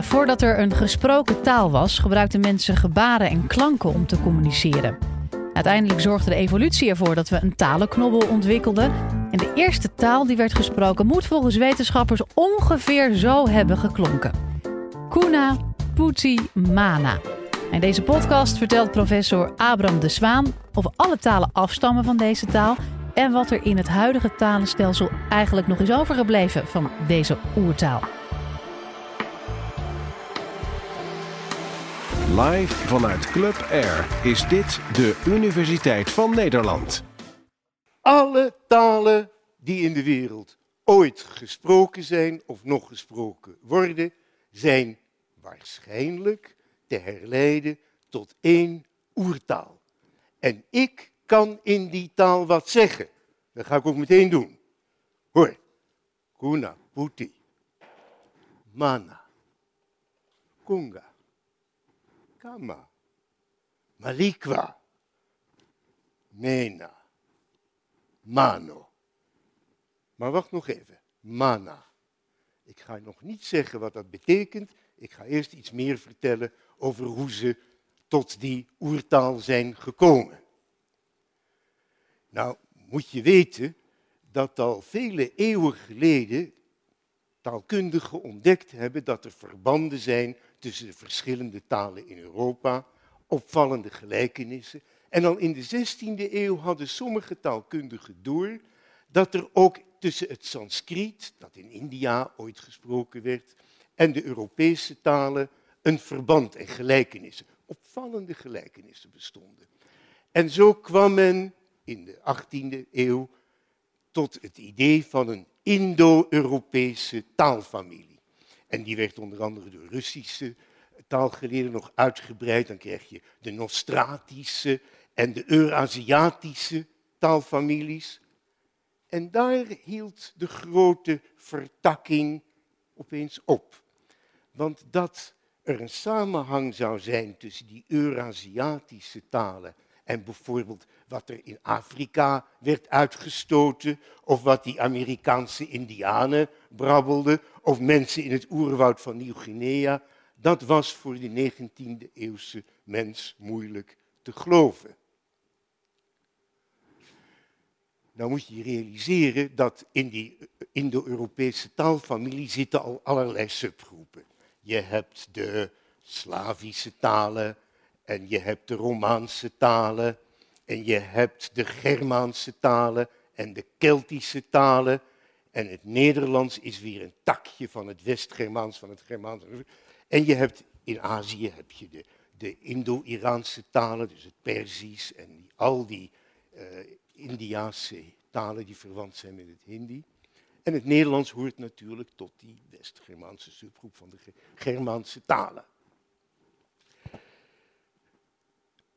Voordat er een gesproken taal was, gebruikten mensen gebaren en klanken om te communiceren. Uiteindelijk zorgde de evolutie ervoor dat we een talenknobbel ontwikkelden. En de eerste taal die werd gesproken moet volgens wetenschappers ongeveer zo hebben geklonken. Kuna Puti Mana. In deze podcast vertelt professor Abram de Zwaan of alle talen afstammen van deze taal en wat er in het huidige talenstelsel eigenlijk nog is overgebleven van deze oertaal. Live vanuit Club Air is dit de Universiteit van Nederland. Alle talen die in de wereld ooit gesproken zijn of nog gesproken worden, zijn waarschijnlijk te herleiden tot één oertaal. En ik kan in die taal wat zeggen. Dat ga ik ook meteen doen. Hoor. Kuna, Puti, Mana, Kunga, Kama, Malikwa, Mena, Mano. Maar wacht nog even. Mana. Ik ga nog niet zeggen wat dat betekent. Ik ga eerst iets meer vertellen over hoe ze tot die oertaal zijn gekomen. Nou, moet je weten dat al vele eeuwen geleden taalkundigen ontdekt hebben dat er verbanden zijn tussen de verschillende talen in Europa, opvallende gelijkenissen. En al in de 16e eeuw hadden sommige taalkundigen door dat er ook tussen het Sanskriet, dat in India ooit gesproken werd, en de Europese talen een verband en gelijkenissen, opvallende gelijkenissen bestonden. En zo kwam men in de 18e eeuw tot het idee van een Indo-Europese taalfamilie. En die werd onder andere door Russische taalgeleerden nog uitgebreid. Dan krijg je de Nostratische en de Eurasiatische taalfamilies. En daar hield de grote vertakking opeens op. Want dat er een samenhang zou zijn tussen die Eurasiatische talen en bijvoorbeeld wat er in Afrika werd uitgestoten, of wat die Amerikaanse Indianen brabbelden, of mensen in het oerwoud van Nieuw-Guinea, dat was voor de 19e eeuwse mens moeilijk te geloven. Nou moet je realiseren dat in die Indo-Europese taalfamilie zitten al allerlei subgroepen. Je hebt de Slavische talen en je hebt de Romaanse talen en je hebt de Germaanse talen en de Keltische talen. En het Nederlands is weer een takje van het West-Germaans, van het Germaans. En je hebt in Azië heb je de, de Indo-Iraanse talen, dus het Perzisch en al die uh, Indiaanse talen die verwant zijn met het Hindi. En het Nederlands hoort natuurlijk tot die West-Germaanse subgroep van de Germaanse talen.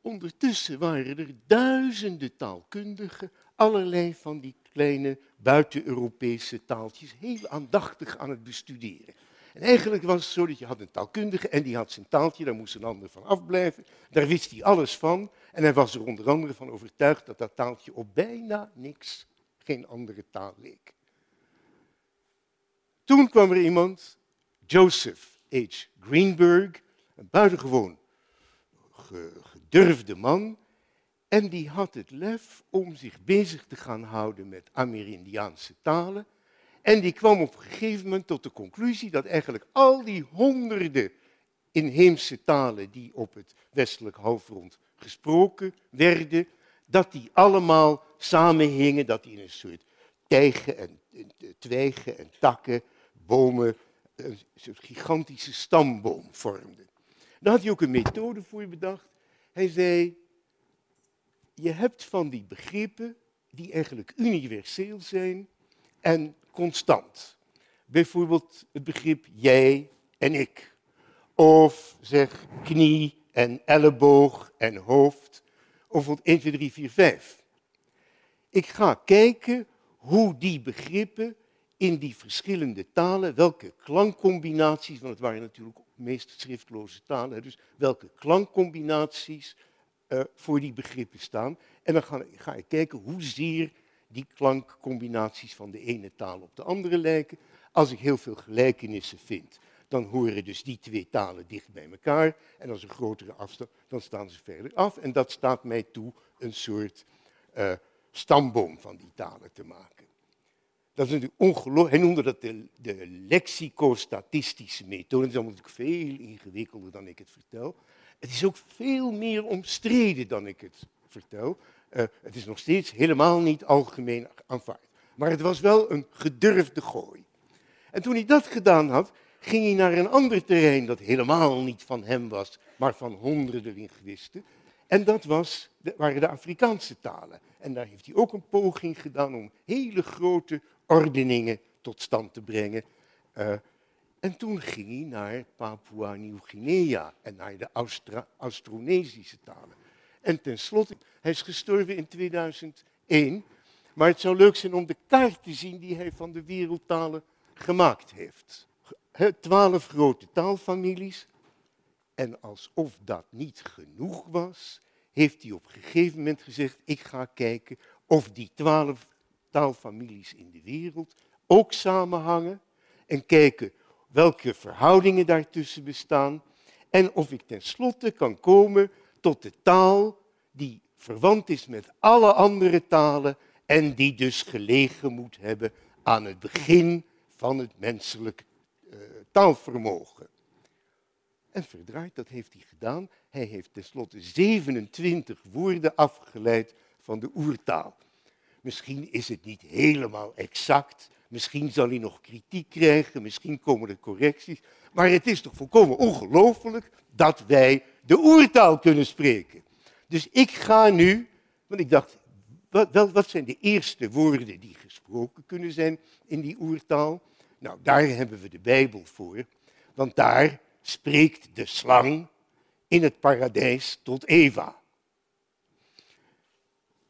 Ondertussen waren er duizenden taalkundigen, allerlei van die kleine buiten-Europese taaltjes, heel aandachtig aan het bestuderen. En eigenlijk was het zo dat je had een taalkundige en die had zijn taaltje, daar moest een ander van afblijven. Daar wist hij alles van en hij was er onder andere van overtuigd dat dat taaltje op bijna niks geen andere taal leek. Toen kwam er iemand, Joseph H. Greenberg, een buitengewoon gedurfde man, en die had het lef om zich bezig te gaan houden met Amerindiaanse talen. En die kwam op een gegeven moment tot de conclusie dat eigenlijk al die honderden inheemse talen die op het westelijk halfrond gesproken werden, dat die allemaal samenhingen, dat die in een soort tijgen en twijgen en takken, bomen, een soort gigantische stamboom vormden. Daar had hij ook een methode voor bedacht. Hij zei, je hebt van die begrippen die eigenlijk universeel zijn en constant. Bijvoorbeeld het begrip jij en ik. Of zeg knie en elleboog en hoofd. Of 1, 2, 3, 4, 5. Ik ga kijken hoe die begrippen in die verschillende talen, welke klankcombinaties, want het waren natuurlijk meest schriftloze talen, dus welke klankcombinaties voor die begrippen staan. En dan ga, ga ik kijken hoezeer die klankcombinaties van de ene taal op de andere lijken. Als ik heel veel gelijkenissen vind, dan horen dus die twee talen dicht bij elkaar. En als een grotere afstand, dan staan ze verder af. En dat staat mij toe een soort uh, stamboom van die talen te maken. Dat is natuurlijk ongelooflijk. Hij noemde dat de, lexicostatistische methode. Dat is natuurlijk veel ingewikkelder dan ik het vertel. Het is ook veel meer omstreden dan ik het vertel. Uh, het is nog steeds helemaal niet algemeen aanvaard. Maar het was wel een gedurfde gooi. En toen hij dat gedaan had, ging hij naar een ander terrein dat helemaal niet van hem was, maar van honderden linguisten. En dat was, waren de Afrikaanse talen. En daar heeft hij ook een poging gedaan om hele grote ordeningen tot stand te brengen. Uh, en toen ging hij naar Papua Nieuw-Guinea en naar de Austra Austronesische talen. En tenslotte, hij is gestorven in 2001. Maar het zou leuk zijn om de kaart te zien die hij van de wereldtalen gemaakt heeft. Twaalf grote taalfamilies. En alsof dat niet genoeg was, heeft hij op een gegeven moment gezegd, ik ga kijken of die twaalf taalfamilies in de wereld ook samenhangen en kijken welke verhoudingen daartussen bestaan en of ik tenslotte kan komen tot de taal die verwant is met alle andere talen en die dus gelegen moet hebben aan het begin van het menselijk uh, taalvermogen. En verdraaid, dat heeft hij gedaan. Hij heeft tenslotte 27 woorden afgeleid van de oertaal. Misschien is het niet helemaal exact, misschien zal hij nog kritiek krijgen, misschien komen er correcties. Maar het is toch volkomen ongelooflijk dat wij de oertaal kunnen spreken. Dus ik ga nu, want ik dacht, wat, wat zijn de eerste woorden die gesproken kunnen zijn in die oertaal? Nou, daar hebben we de Bijbel voor, want daar spreekt de slang in het paradijs tot Eva.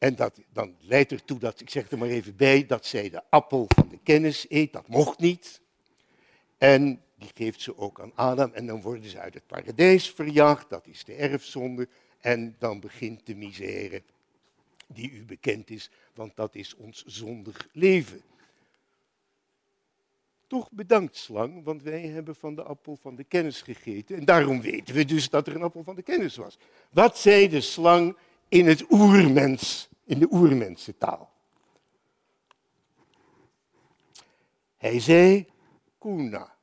En dat, dan leidt ertoe dat, ik zeg er maar even bij, dat zij de appel van de kennis eet. Dat mocht niet. En die geeft ze ook aan Adam. En dan worden ze uit het paradijs verjaagd. Dat is de erfzonde. En dan begint de misère die u bekend is, want dat is ons zondig leven. Toch bedankt, slang, want wij hebben van de appel van de kennis gegeten. En daarom weten we dus dat er een appel van de kennis was. Wat zei de slang in het oermens, in de oermensentaal? Hij zei kuna,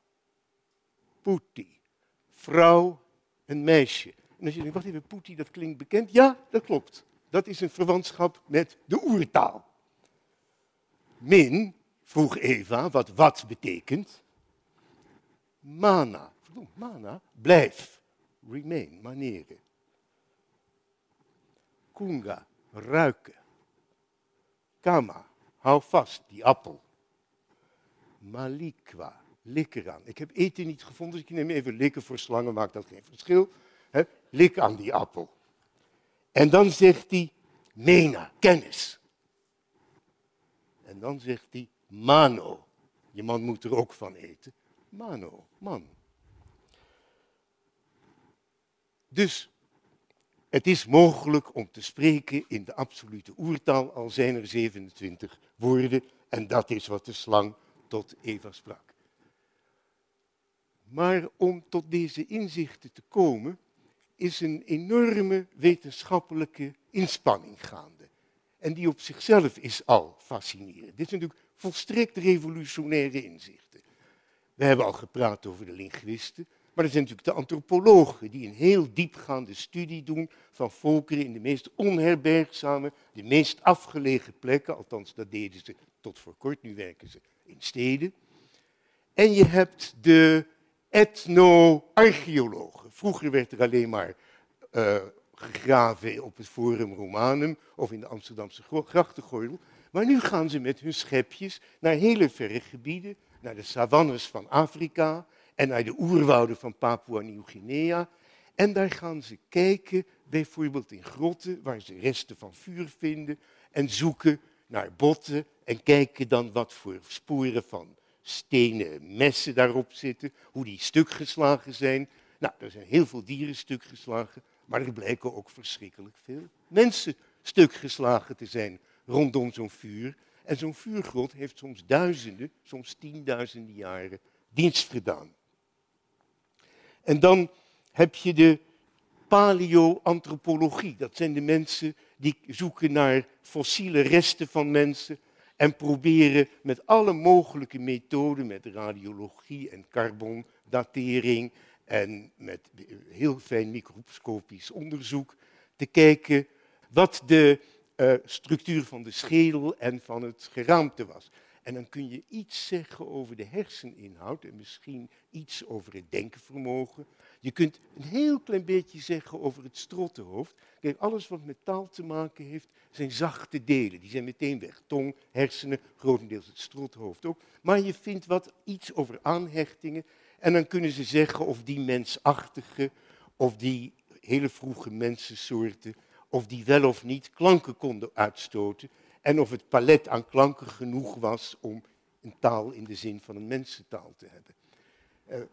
puti, vrouw en meisje. En als je denkt, wacht even, puti, dat klinkt bekend. Ja, dat klopt. Dat is een verwantschap met de oertaal. Min, vroeg Eva, wat wat betekent. Mana, mana, blijf, remain, maneren. Kunga, ruiken. Kama, hou vast, die appel. Malikwa, lik eraan. Ik heb eten niet gevonden, dus ik neem even likken voor slangen, maakt dat geen verschil. He, lik aan die appel. En dan zegt hij, mena, kennis. En dan zegt hij, mano. Je man moet er ook van eten. Mano, man. Dus het is mogelijk om te spreken in de absolute oertaal, al zijn er 27 woorden. En dat is wat de slang tot Eva sprak. Maar om tot deze inzichten te komen, is een enorme wetenschappelijke inspanning gaande. En die op zichzelf is al fascinerend. Dit zijn natuurlijk volstrekt revolutionaire inzichten. We hebben al gepraat over de linguisten, maar er zijn natuurlijk de antropologen die een heel diepgaande studie doen van volkeren in de meest onherbergzame, de meest afgelegen plekken. Althans, dat deden ze tot voor kort, nu werken ze in steden. En je hebt de etno-archeologen. Vroeger werd er alleen maar uh, gegraven op het Forum Romanum of in de Amsterdamse grachtengordel. Maar nu gaan ze met hun schepjes naar hele verre gebieden, naar de savannes van Afrika en naar de oerwouden van Papua Nieuw-Guinea. En daar gaan ze kijken, bijvoorbeeld in grotten, waar ze resten van vuur vinden en zoeken naar botten en kijken dan wat voor sporen van stenen messen daarop zitten, hoe die stuk geslagen zijn. Nou, er zijn heel veel dieren stuk geslagen, maar er blijken ook verschrikkelijk veel mensen stuk geslagen te zijn rondom zo'n vuur. En zo'n vuurgrot heeft soms duizenden, soms tienduizenden jaren dienst gedaan. En dan heb je de paleoantropologie. Dat zijn de mensen die zoeken naar fossiele resten van mensen en proberen met alle mogelijke methoden, met radiologie en carbondatering en met heel fijn microscopisch onderzoek, te kijken wat de uh, structuur van de schedel en van het geraamte was. En dan kun je iets zeggen over de herseninhoud en misschien iets over het denkenvermogen. Je kunt een heel klein beetje zeggen over het strottenhoofd. Kijk, alles wat met taal te maken heeft, zijn zachte delen. Die zijn meteen weg. Tong, hersenen, grotendeels het strothoofd ook. Maar je vindt wat iets over aanhechtingen. En dan kunnen ze zeggen of die mensachtige, of die hele vroege mensensoorten, of die wel of niet klanken konden uitstoten. En of het palet aan klanken genoeg was om een taal in de zin van een mensentaal te hebben. Uh,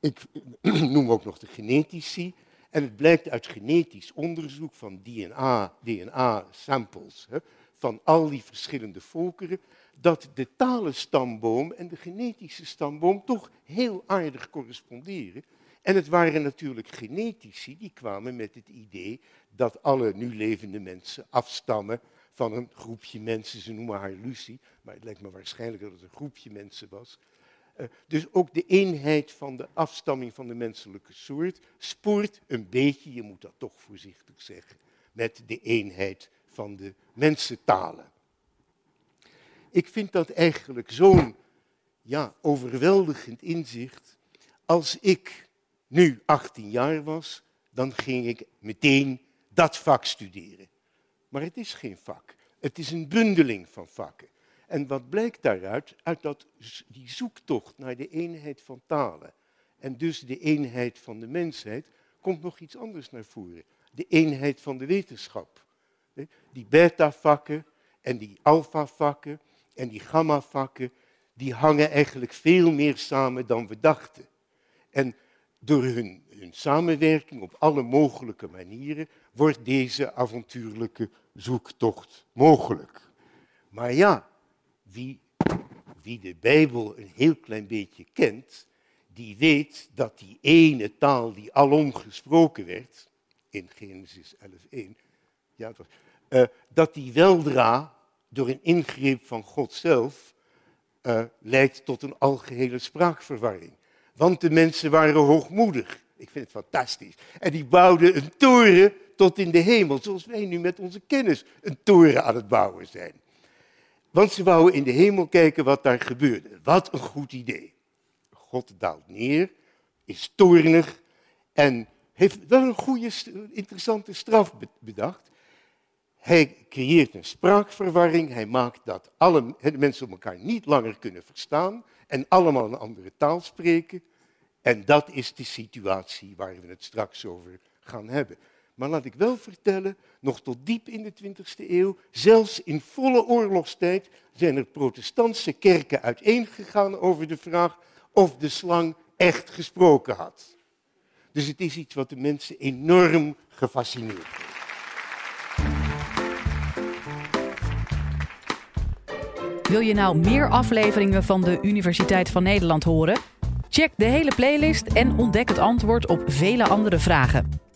ik noem ook nog de genetici. En het blijkt uit genetisch onderzoek van DNA, DNA-samples van al die verschillende volkeren, dat de talenstamboom en de genetische stamboom toch heel aardig corresponderen. En het waren natuurlijk genetici die kwamen met het idee dat alle nu levende mensen afstammen van een groepje mensen. Ze noemen haar Lucie, maar het lijkt me waarschijnlijk dat het een groepje mensen was. Eh, dus ook de eenheid van de afstamming van de menselijke soort spoort een beetje, je moet dat toch voorzichtig zeggen, met de eenheid van de mensentalen. Ik vind dat eigenlijk zo'n ja, overweldigend inzicht. Als ik nu 18 jaar was, dan ging ik meteen dat vak studeren. Maar het is geen vak. Het is een bundeling van vakken. En wat blijkt daaruit? Uit dat, die zoektocht naar de eenheid van talen en dus de eenheid van de mensheid, komt nog iets anders naar voren. De eenheid van de wetenschap. Die beta-vakken en die alpha-vakken en die gamma-vakken, die hangen eigenlijk veel meer samen dan we dachten. En door hun, samenwerking op alle mogelijke manieren wordt deze avontuurlijke zoektocht mogelijk. Maar ja, wie, wie de Bijbel een heel klein beetje kent, die weet dat die ene taal die alom gesproken werd, in Genesis 11.1, ja, uh, dat die weldra door een ingreep van God zelf uh, leidt tot een algehele spraakverwarring. Want de mensen waren hoogmoedig. Ik vind het fantastisch. En die bouwden een toren tot in de hemel, zoals wij nu met onze kennis een toren aan het bouwen zijn. Want ze wouden in de hemel kijken wat daar gebeurde. Wat een goed idee. God daalt neer, is toornig en heeft wel een goede, interessante straf bedacht. Hij creëert een spraakverwarring. Hij maakt dat alle mensen elkaar niet langer kunnen verstaan en allemaal een andere taal spreken. En dat is de situatie waar we het straks over gaan hebben. Maar laat ik wel vertellen, nog tot diep in de 20e eeuw, zelfs in volle oorlogstijd, zijn er protestantse kerken uiteengegaan over de vraag of de slang echt gesproken had. Dus het is iets wat de mensen enorm gefascineerd heeft. Wil je nou meer afleveringen van de Universiteit van Nederland horen? Check de hele playlist en ontdek het antwoord op vele andere vragen.